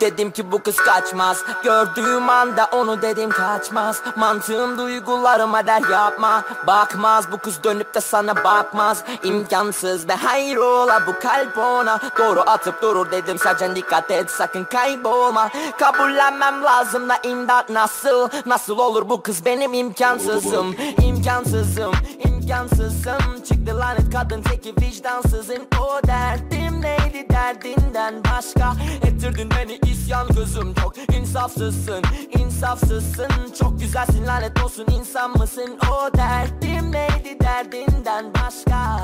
Dedim ki bu kız kaçmaz. Gördüğüm anda onu dedim kaçmaz. Mantığım duygularıma der yapma. Bakmaz bu kız dönüp de sana bakmaz. İmkansız be hayrola bu kalp ona. Doğru atıp durur dedim sadece dikkat et sakın kaybolma. Kabullenmem lazım da imdat nasıl? Nasıl olur bu kız benim imkansızım? İmkansızım imkansızım. Çıktı lanet kadın teki vicdansızın O derdim neydi derdinden başka? Ettirdin beni isyan gözüm çok insafsızsın insafsızsın. Çok güzelsin lanet olsun insan mısın? O derdim neydi derdinden başka?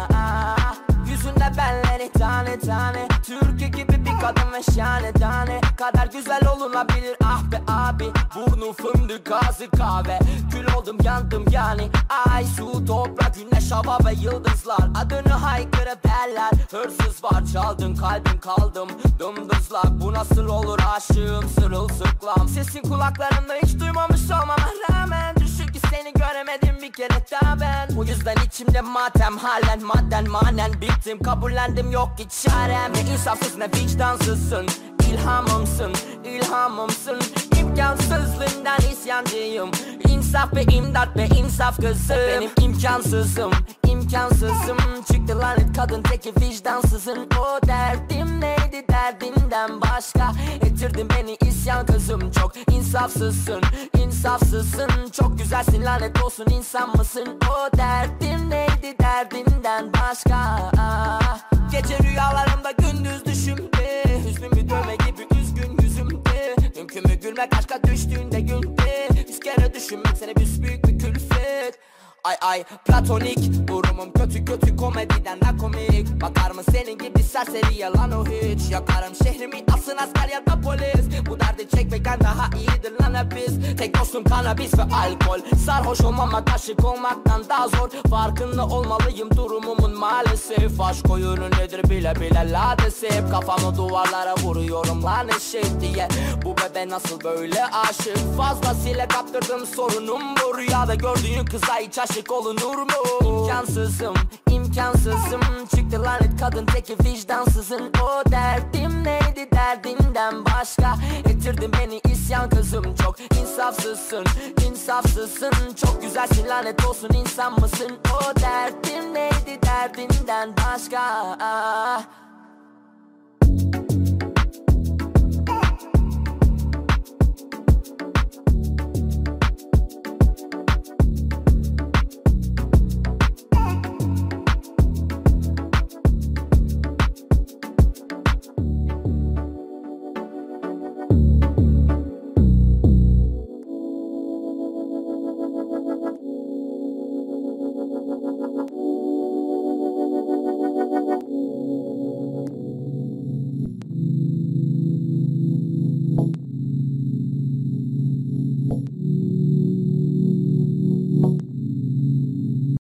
Yüzünde benleri tane tane Türkiye gibi kadın ve şahane tane Kadar güzel olunabilir. Ah be abi Burnu fındık ağzı kahve. Kül oldum yandım yani. Ay su toprak güneş hava ve yıldızlar. Adını haykırıp eller. Hırsız var çaldın kalbim kaldım. Dımdızlak bu nasıl olur aşığım sırılsıklam. Sesin kulaklarımda hiç duymamış olmama rağmen Düşün ki seni göremedim bir kere. Daha ben Bu yüzden içimde matem halen madden manen Bittim. Kabullendim yok ki çarem. Ne insafsız ne vicdansızsın. İlhamımsın, ilhamımsın. İmkansızlığından isyancıyım. İnsaf ve imdat ve insaf kızım. Benim imkansızım, imkansızım. Çıktı lanet kadın teki vicdansızın. O derdim neydi derdinden başka? Ettirdin beni isyan kızım Çok insafsızsın, insafsızsın. Çok güzelsin lanet olsun insan mısın? O derdim neydi derdinden başka? Gece rüyalarımda gündüz düşümde Hüznümü dövme gibi üzgün yüzümde Mümkün mü gülmek aşka düştüğünde günde Yüz kere düşünmek seni büyük bir külfet. Ay ay platonik Durumum kötü kötü komediden de komik. Bakar mı senin gibi serseri yalan o hiç. Yakarım şehrimi asın asker ya da polis biz Tek dostum kanabis ve alkol. Sarhoş olmamak aşık olmaktan daha zor. Farkında olmalıyım durumumun maalesef. Aşk oyunu nedir bile bile ladesef Kafamı duvarlara vuruyorum lan eşek diye. Bu bebe nasıl böyle aşık? Fazlasıyla kaptırdım sorunum bu. Rüyada gördüğün kıza hiç aşık olunur mu? İmkansızım, imkansızım. Çıktı lanet kadın teki vicdansızın. O derdim neydi? Derdinden başka. Ettirdin beni isyan kızım. Çok insafsızsın, insafsızsın. Çok güzelsin lanet olsun. İnsan mısın? O derdim neydi derdinden başka